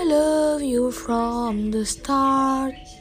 I love you from the start.